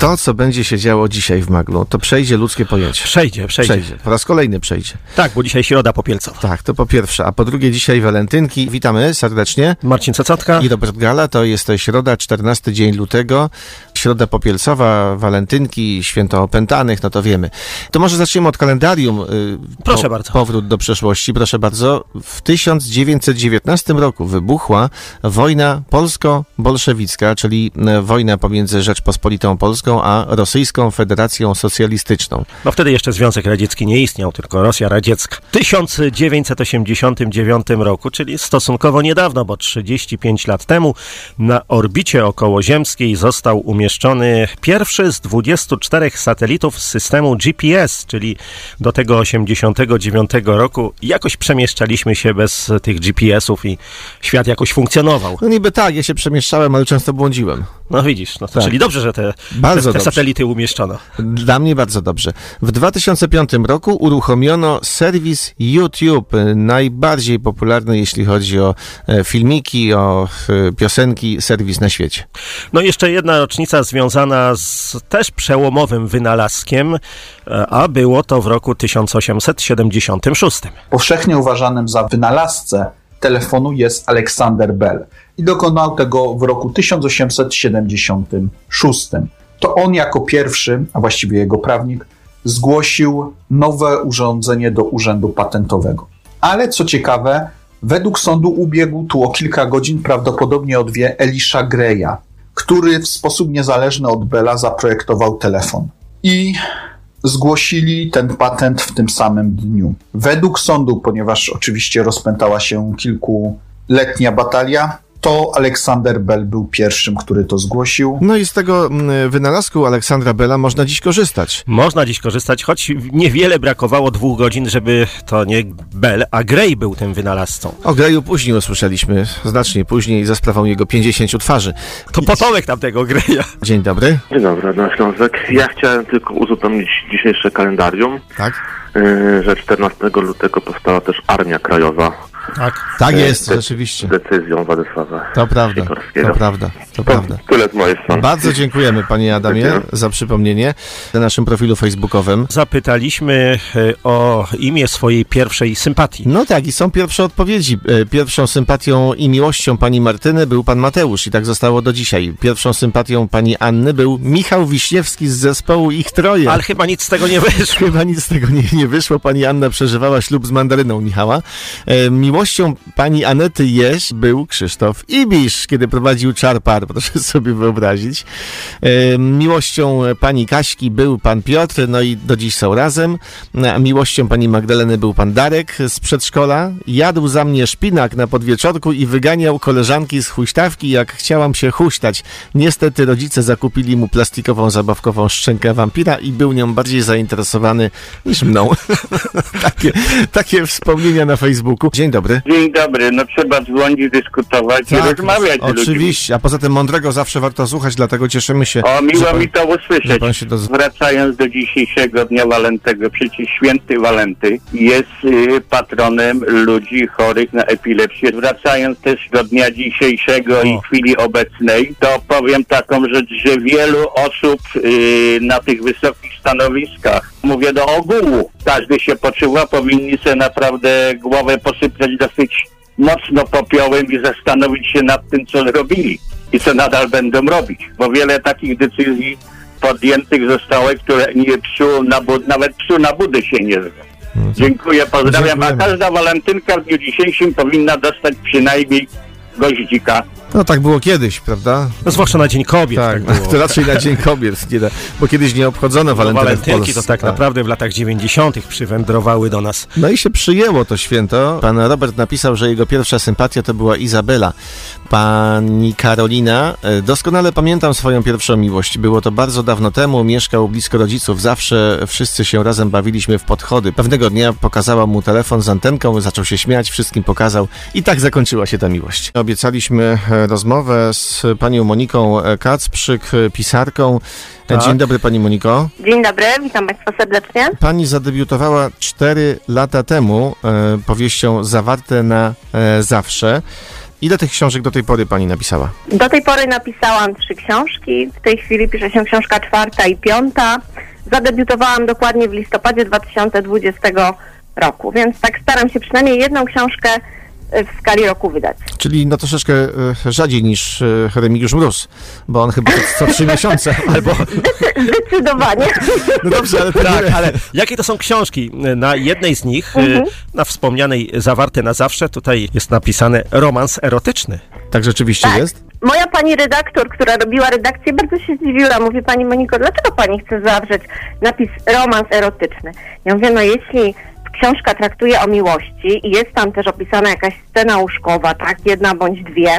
To, co będzie się działo dzisiaj w Maglu, to przejdzie ludzkie pojęcie. Przejdzie, przejdzie. Przejdzie. Po raz kolejny przejdzie. Tak, bo dzisiaj środa popielcowa. Tak, to po pierwsze. A po drugie, dzisiaj walentynki. Witamy serdecznie. Marcin Cecotka. I Robert Gala, to jest to środa, 14 dzień lutego. Środa popielcowa, walentynki, święto opętanych, no to wiemy. To może zaczniemy od kalendarium. y, Proszę bardzo. Powrót do przeszłości, proszę bardzo. W 1919 roku wybuchła wojna polsko-bolszewicka, czyli e, wojna pomiędzy Rzeczpospolitą Polską a Rosyjską Federacją Socjalistyczną. No wtedy jeszcze Związek Radziecki nie istniał, tylko Rosja Radziecka. W 1989 roku, czyli stosunkowo niedawno, bo 35 lat temu, na orbicie okołoziemskiej został umieszczony pierwszy z 24 satelitów z systemu GPS, czyli do tego 89 roku jakoś przemieszczaliśmy się bez tych GPS-ów i świat jakoś funkcjonował. No niby tak, ja się przemieszczałem, ale często błądziłem. No widzisz, no to Tak. czyli dobrze, że te, Bardzo te, te dobrze. satelity umieszczono. Dla mnie bardzo dobrze. W 2005 roku uruchomiono serwis YouTube, najbardziej popularny, jeśli chodzi o e, filmiki, o e, piosenki, serwis na świecie. No i jeszcze jedna rocznica związana z też przełomowym wynalazkiem, e, a było to w roku 1876. Powszechnie uważanym za wynalazcę telefonu jest Alexander Bell i dokonał tego w roku 1876. To on jako pierwszy, a właściwie jego prawnik, zgłosił nowe urządzenie do Urzędu Patentowego. Ale co ciekawe, według sądu ubiegł tu o kilka godzin prawdopodobnie o dwie Elisha Greya, który w sposób niezależny od Bella zaprojektował telefon. I zgłosili ten patent w tym samym dniu. Według sądu, ponieważ oczywiście rozpętała się kilkuletnia batalia, to Aleksander Bell był pierwszym, który to zgłosił. No i z tego mm, wynalazku Aleksandra Bella można dziś korzystać. Można dziś korzystać, choć niewiele brakowało dwóch godzin, żeby to nie Bell, a Gray był tym wynalazcą. O Greju później usłyszeliśmy, znacznie później, za sprawą jego 50 twarzy. To potomek tamtego Greya. Dzień dobry. Dzień dobry, na Śląsek. Ja chciałem tylko uzupełnić dzisiejsze kalendarium, Tak? yy, że 14 lutego powstała też Armia Krajowa Tak. Tak E, jest, de- rzeczywiście. decyzją Władysława To prawda, to prawda, to prawda. Tyle z mojej strony. Bardzo dziękujemy panie Adamie Dziękuję. za przypomnienie na naszym profilu facebookowym. Zapytaliśmy e, o imię swojej pierwszej sympatii. No tak, i są pierwsze odpowiedzi. E, Pierwszą sympatią i miłością pani Martyny był pan Mateusz i tak zostało do dzisiaj. Pierwszą sympatią pani Anny był Michał Wiśniewski z zespołu Ich Troje. Ale chyba nic z tego nie wyszło. Chyba nic z tego nie, nie wyszło. Pani Anna przeżywała ślub z mandaryną Michała. E, miłością pani Anety Jeś był Krzysztof Ibisz, kiedy prowadził Czarpar, proszę sobie wyobrazić. E, miłością pani Kaśki był pan Piotr, no i do dziś są razem. A miłością pani Magdaleny był pan Darek z przedszkola. Jadł za mnie szpinak na podwieczorku i wyganiał koleżanki z huśtawki, jak chciałam się huśtać. Niestety rodzice zakupili mu plastikową, zabawkową szczękę wampira i był nią bardziej zainteresowany niż mną. takie, takie wspomnienia na Facebooku. Dzień dobry. Dzień dobry, no trzeba dzwonić, dyskutować i rozmawiać oczywiście. A poza tym mądrego zawsze warto słuchać, dlatego cieszymy się. O, miło pan- mi to usłyszeć. doz... Wracając do dzisiejszego Dnia Walentego, przecież święty Walenty jest y, patronem ludzi chorych na epilepsję. Wracając też do dnia dzisiejszego i O. chwili obecnej, to powiem taką rzecz, że wielu osób y, na tych wysokich stanowiskach, mówię do ogółu, każdy się poczuwa, powinni sobie naprawdę głowę posypać dosyć mocno popiołem i zastanowić się nad tym, co robili i co nadal będą robić, bo wiele takich decyzji podjętych zostało, które nie psu na bud- nawet psu na budy się nie zda. Dziękuję, pozdrawiam. A każda walentynka w dniu dzisiejszym powinna dostać przynajmniej goździka. No tak było kiedyś, prawda? No, zwłaszcza na Dzień Kobiet. Tak, Tak, to raczej na Dzień Kobiet, bo kiedyś nie obchodzono No, walentynek w walentynki to tak naprawdę w latach 90. przywędrowały do nas. No i się przyjęło to święto. Pan Robert napisał, że jego pierwsza sympatia to była Izabela. Pani Karolina, e, doskonale pamiętam swoją pierwszą miłość. Było to bardzo dawno temu, mieszkał blisko rodziców. Zawsze wszyscy się razem bawiliśmy w podchody. Pewnego dnia pokazała mu telefon z antenką, zaczął się śmiać, wszystkim pokazał i tak zakończyła się ta miłość. Obiecaliśmy e, rozmowę z panią Moniką Kacprzyk, pisarką. Tak. Dzień dobry pani Moniko. Dzień dobry, witam Państwa serdecznie. Pani zadebiutowała 4 lata temu e, powieścią Zawarte na e, zawsze. Ile tych książek do tej pory pani napisała? Do tej pory napisałam trzy książki. W tej chwili pisze się książka czwarta i piąta. Zadebiutowałam dokładnie w listopadzie 2020 roku, więc tak staram się przynajmniej jedną książkę w skali roku wydać. Czyli no troszeczkę e, rzadziej niż e, Remigiusz Mróz, bo on chyba co, co trzy miesiące albo... Zdecydowanie. No dobrze, ale Tak, ale jakie to są książki? Na jednej z nich, Mhm. y, na wspomnianej Zawarte na zawsze, tutaj jest napisane romans erotyczny. Tak rzeczywiście Tak. jest? Moja pani redaktor, która robiła redakcję, bardzo się zdziwiła. Mówi pani Moniko, dlaczego pani chce zawrzeć napis romans erotyczny? Ja mówię, no jeśli książka traktuje o miłości i jest tam też opisana jakaś scena łóżkowa, tak, jedna bądź dwie,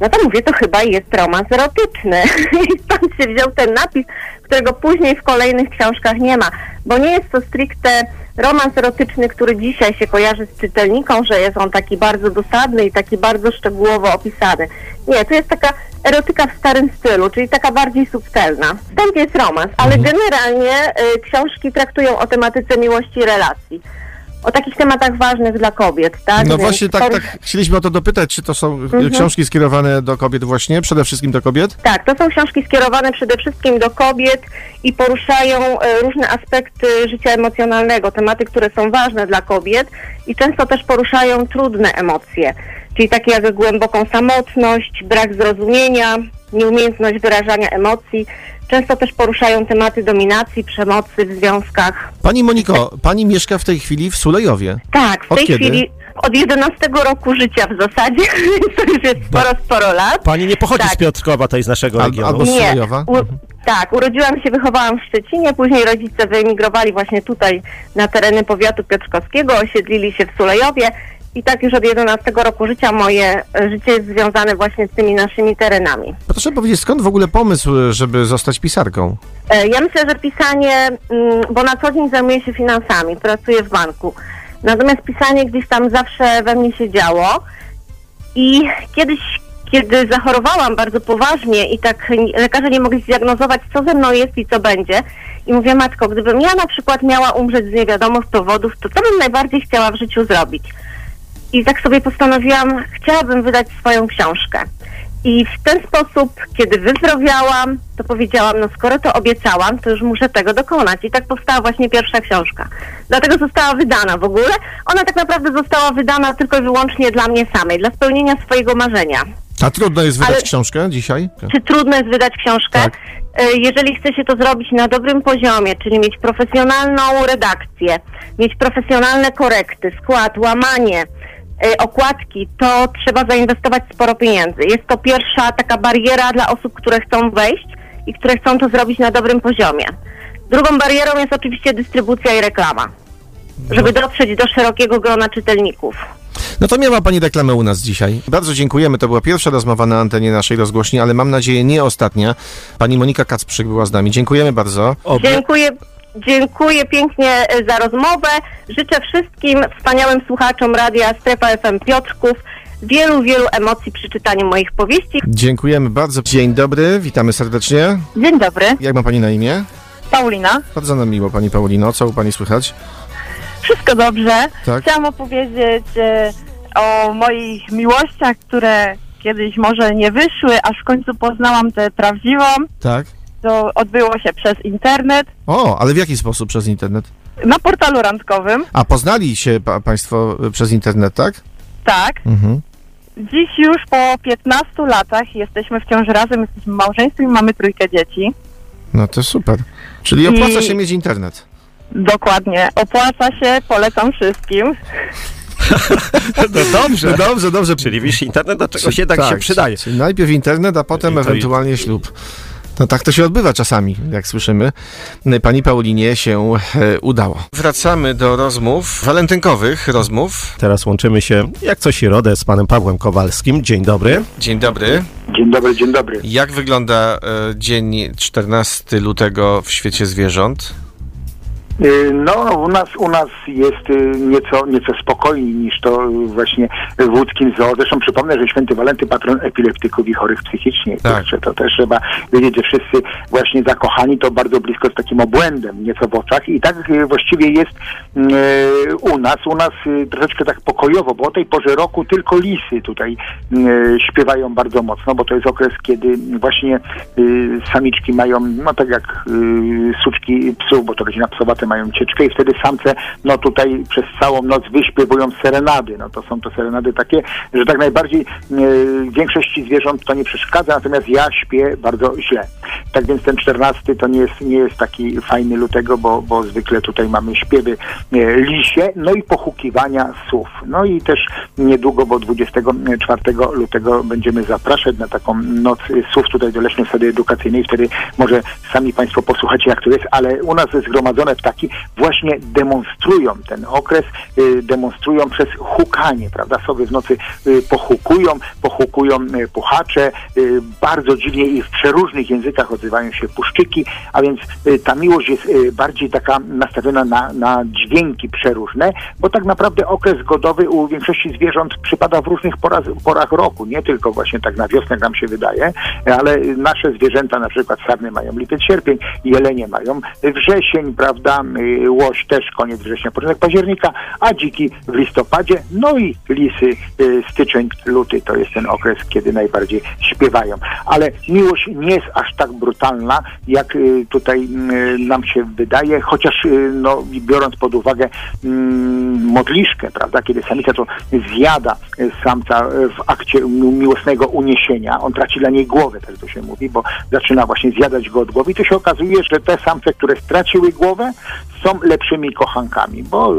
no to mówię, to chyba jest romans erotyczny. I stąd się wziął ten napis, którego później w kolejnych książkach nie ma. Bo nie jest to stricte romans erotyczny, który dzisiaj się kojarzy z czytelniką, że jest on taki bardzo dosadny i taki bardzo szczegółowo opisany. Nie, to jest taka erotyka w starym stylu, czyli taka bardziej subtelna. Wstęp jest romans, ale generalnie y, książki traktują o tematyce miłości i relacji. O takich tematach ważnych dla kobiet, tak? No Więc właśnie tak, tak chcieliśmy o to dopytać, czy to są e, Mhm. książki skierowane do kobiet właśnie, przede wszystkim do kobiet? Tak, to są książki skierowane przede wszystkim do kobiet i poruszają e, różne aspekty życia emocjonalnego, tematy, które są ważne dla kobiet i często też poruszają trudne emocje, czyli takie jak głęboką samotność, brak zrozumienia, nieumiejętność wyrażania emocji. Często też poruszają tematy dominacji, przemocy w związkach. Pani Moniko, pani mieszka w tej chwili w Sulejowie. Tak, w Od tej kiedy? chwili od 11 roku życia w zasadzie, więc to już jest sporo, sporo lat. Pani nie pochodzi Tak. z Piotrkowa, tej z naszego Al- regionu. albo z- Nie. Sulejowa? U, Mhm. tak, urodziłam się, wychowałam w Szczecinie, później rodzice wyemigrowali właśnie tutaj na tereny powiatu piotrkowskiego, osiedlili się w Sulejowie i tak już od 11 roku życia moje e, życie jest związane właśnie z tymi naszymi terenami. Proszę powiedzieć, skąd w ogóle pomysł, żeby zostać pisarką? E, Ja myślę, że pisanie, mm, bo na co dzień zajmuję się finansami, pracuję w banku. Natomiast pisanie gdzieś tam zawsze we mnie się działo. I kiedyś, kiedy zachorowałam bardzo poważnie i tak lekarze nie mogli zdiagnozować, co ze mną jest i co będzie. I mówię, matko, gdybym ja na przykład miała umrzeć z niewiadomych powodów, to co bym najbardziej chciała w życiu zrobić? I tak sobie postanowiłam, chciałabym wydać swoją książkę. I w ten sposób, kiedy wyzdrowiałam, to powiedziałam, no skoro to obiecałam, to już muszę tego dokonać. I tak powstała właśnie pierwsza książka. Dlatego została wydana w ogóle. Ona tak naprawdę została wydana tylko i wyłącznie dla mnie samej, dla spełnienia swojego marzenia. A trudno jest wydać Ale- książkę dzisiaj? Czy trudno jest wydać książkę? Tak. E, Jeżeli chce się to zrobić na dobrym poziomie, czyli mieć profesjonalną redakcję, mieć profesjonalne korekty, skład, łamanie, okładki, to trzeba zainwestować sporo pieniędzy. Jest to pierwsza taka bariera dla osób, które chcą wejść i które chcą to zrobić na dobrym poziomie. Drugą barierą jest oczywiście dystrybucja i reklama, żeby dotrzeć do szerokiego grona czytelników. No to miała pani reklamę u nas dzisiaj. Bardzo dziękujemy. To była pierwsza rozmowa na antenie naszej rozgłośni, ale mam nadzieję nie ostatnia. Pani Monika Kacprzyk była z nami. Dziękujemy bardzo. Obie- Dziękuję, dziękuję pięknie e, za rozmowę. Życzę wszystkim wspaniałym słuchaczom radia Strefa FM Piotrków wielu, wielu emocji przy czytaniu moich powieści. Dziękujemy bardzo. Dzień dobry, witamy serdecznie. Dzień dobry, Jak ma pani na imię? Paulina. Bardzo nam miło, pani Paulino. Co u pani słychać? Wszystko dobrze. Tak? Chciałam opowiedzieć e, o moich miłościach, które kiedyś może nie wyszły, aż w końcu poznałam tę prawdziwą. Tak. To odbyło się przez internet O, ale w jaki sposób przez internet? na portalu randkowym. A poznali się pa państwo y, przez internet, tak? Tak. Mhm. Dziś już po 15 latach jesteśmy wciąż razem, jesteśmy małżeństwem i mamy trójkę dzieci. No to super. Czyli opłaca I- się mieć internet. Dokładnie. Opłaca się, polecam wszystkim. No dobrze. No dobrze, dobrze. Czyli wiesz, internet do czegoś jednak tak, się przydaje. Czyli najpierw internet, a potem ewentualnie ślub. No tak to się odbywa czasami, jak słyszymy. Pani Paulinie się e, udało. Wracamy do rozmów, walentynkowych rozmów. Teraz łączymy się, jak co środę, z panem Pawłem Kowalskim. Dzień dobry. Dzień dobry. Dzień dobry, dzień dobry. Jak wygląda e, dzień 14 lutego w świecie zwierząt? Y, No, u nas, u nas jest y, nieco, nieco spokojniej niż to y, właśnie w łódzkim zoo. Zresztą przypomnę, że święty Walenty patron epileptyków i chorych psychicznie. Tak. To też trzeba wiedzieć, że wszyscy właśnie zakochani to bardzo blisko z takim obłędem nieco w oczach. I tak właściwie jest y, u nas. U nas troszeczkę tak pokojowo, bo o tej porze roku tylko lisy tutaj y, śpiewają bardzo mocno, bo to jest okres, kiedy właśnie samiczki mają, no tak jak suczki psów, bo to rodzina mają cieczkę i wtedy samce, no tutaj przez całą noc wyśpiewują serenady. No to są to serenady takie, że tak najbardziej y, większości zwierząt to nie przeszkadza, natomiast ja śpię bardzo źle. Tak więc ten 14 to nie jest, nie jest taki fajny lutego, bo, bo zwykle tutaj mamy śpiewy e, lisie, no i pochukiwania słów. No i też niedługo, bo 24 lutego będziemy zapraszać na taką noc słów tutaj do Leśnej Sady Edukacyjnej. Wtedy może sami Państwo posłuchacie, jak to jest, ale u nas zgromadzone ptaki właśnie demonstrują ten okres, y, demonstrują przez hukanie, prawda? Sobie w nocy y, pochukują, pochukują y, puchacze, bardzo dziwnie i w przeróżnych językach odzywają się puszczyki, a więc ta miłość jest bardziej taka nastawiona na, na dźwięki przeróżne, bo tak naprawdę okres godowy u większości zwierząt przypada w różnych porach, porach roku, nie tylko właśnie tak na wiosnę nam się wydaje, ale nasze zwierzęta, na przykład sarny mają lipiec, sierpień, jelenie mają wrzesień, prawda, y, łoś też koniec września, początek października, a dziki w listopadzie, no i lisy y, styczeń, luty. To jest ten okres, kiedy najbardziej śpiewają. Ale miłość nie jest aż tak brutalna, jak y, tutaj nam się wydaje, chociaż no, biorąc pod uwagę mm, modliszkę, prawda, kiedy samica to zjada samca w akcie mi- miłosnego uniesienia, on traci dla niej głowę, tak to się mówi, bo zaczyna właśnie zjadać go od głowy. I to się okazuje, że te samce, które straciły głowę, są lepszymi kochankami, bo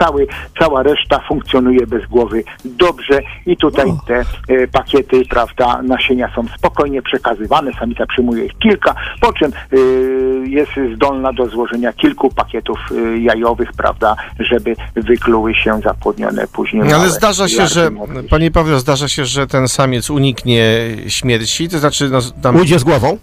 cały, cała reszta funkcjonuje bez głowy dobrze i tutaj te e, pakiety, prawda, nasienia są spokojnie przekazywane, samica przyjmuje ich kilka, po czym e, jest zdolna do złożenia kilku pakietów e, jajowych, prawda, żeby wykluły się zapłodnione później. Ale małe zdarza się, że, panie Pawle, zdarza się, że ten samiec uniknie śmierci, to znaczy, no, tam Ujdzie z głową?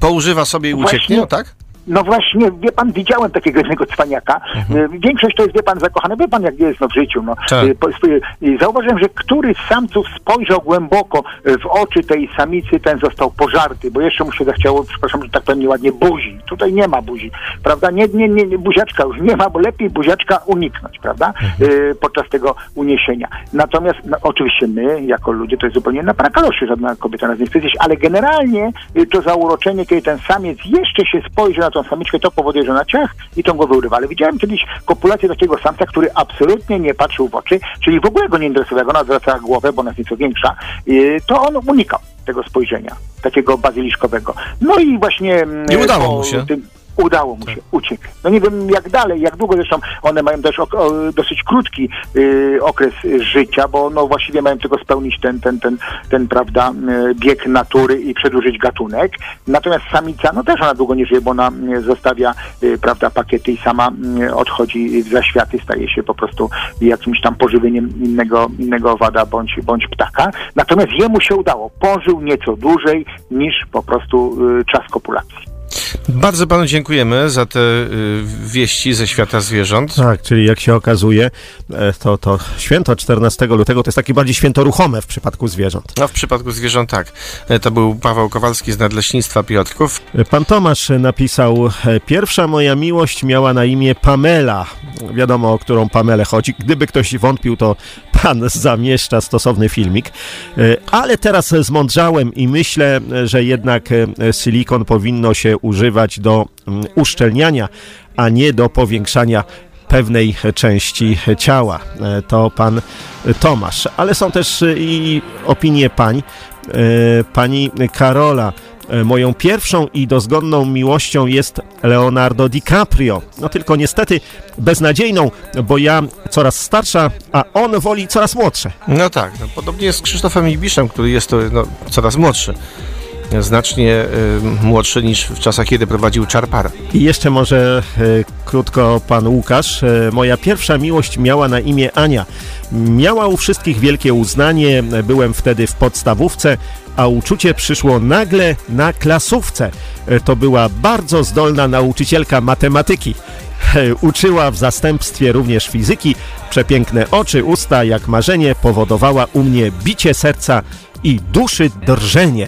poużywa sobie i ucieknie, Właśnie. no tak? No właśnie, wie pan, widziałem takiego jednego cwaniaka. E, Większość to jest, wie pan, zakochany. Wie pan, jak jest no, w życiu. No. Tak. Sp- e, Zauważyłem, że któryś z samców spojrzał głęboko w oczy tej samicy, ten został pożarty, bo jeszcze mu się zachciało, przepraszam, że tak powiem nieładnie, buzi. Tutaj nie ma buzi, prawda? Nie, nie, nie, nie buziaczka już nie ma, bo lepiej buziaczka uniknąć, prawda? E, Podczas tego uniesienia. Natomiast no, oczywiście my, jako ludzie, to jest zupełnie na prakaloszy, żadna kobieta nas nie chce zjeść, ale generalnie y, to zauroczenie, kiedy ten samiec jeszcze się spojrzy na tą samiczkę, to powoduje, że ona ciach i tą głowę urywa. Ale widziałem kiedyś kopulację takiego samca, który absolutnie nie patrzył w oczy, czyli w ogóle go nie interesował, ona zwracała głowę, bo ona jest nieco większa, y, to on unikał tego spojrzenia, takiego bazyliszkowego. No i właśnie... mm, I udało mu się. Tym, udało mu się, uciekł. No nie wiem jak dalej, jak długo zresztą one mają też ok- dosyć krótki y, okres życia, bo no właściwie mają tylko spełnić ten, ten, ten, ten prawda, y, bieg natury i przedłużyć gatunek. Natomiast samica, no też ona długo nie żyje, bo ona y, zostawia y, prawda, pakiety i sama y, odchodzi w zaświaty, staje się po prostu jakimś tam pożywieniem innego, innego owada bądź, bądź ptaka. Natomiast jemu się udało. Pożył nieco dłużej niż po prostu y, czas kopulacji. Bardzo panu dziękujemy za te y, wieści ze świata zwierząt. Tak, czyli jak się okazuje, e, to, to święto 14 lutego to jest takie bardziej święto ruchome w przypadku zwierząt. No w przypadku zwierząt tak. E, To był Paweł Kowalski z Nadleśnictwa Piotrków. Pan Tomasz napisał, e, pierwsza moja miłość miała na imię Pamela. Wiadomo, o którą Pamelę chodzi. Gdyby ktoś wątpił, to pan zamieszcza stosowny filmik. E, Ale teraz zmądrzałem i myślę, że jednak e, silikon powinno się używać do mm, uszczelniania, a nie do powiększania pewnej części ciała. E, To pan Tomasz. Ale są też i opinie pań. Pani Karola. E, Moją pierwszą i dozgodną miłością jest Leonardo DiCaprio. No tylko niestety beznadziejną, bo ja coraz starsza, a on woli coraz młodsze. No tak, no, podobnie jest z Krzysztofem Ibiszem, który jest to no, coraz młodszy. Znacznie y, młodszy niż w czasach, kiedy prowadził Czarpara. I jeszcze może e, krótko pan Łukasz. E, moja pierwsza miłość miała na imię Ania. Miała u wszystkich wielkie uznanie. Byłem wtedy w podstawówce, a uczucie przyszło nagle na klasówce. E, to była bardzo zdolna nauczycielka matematyki. E, Uczyła w zastępstwie również fizyki. Przepiękne oczy, usta, jak marzenie, powodowała u mnie bicie serca i duszy drżenie.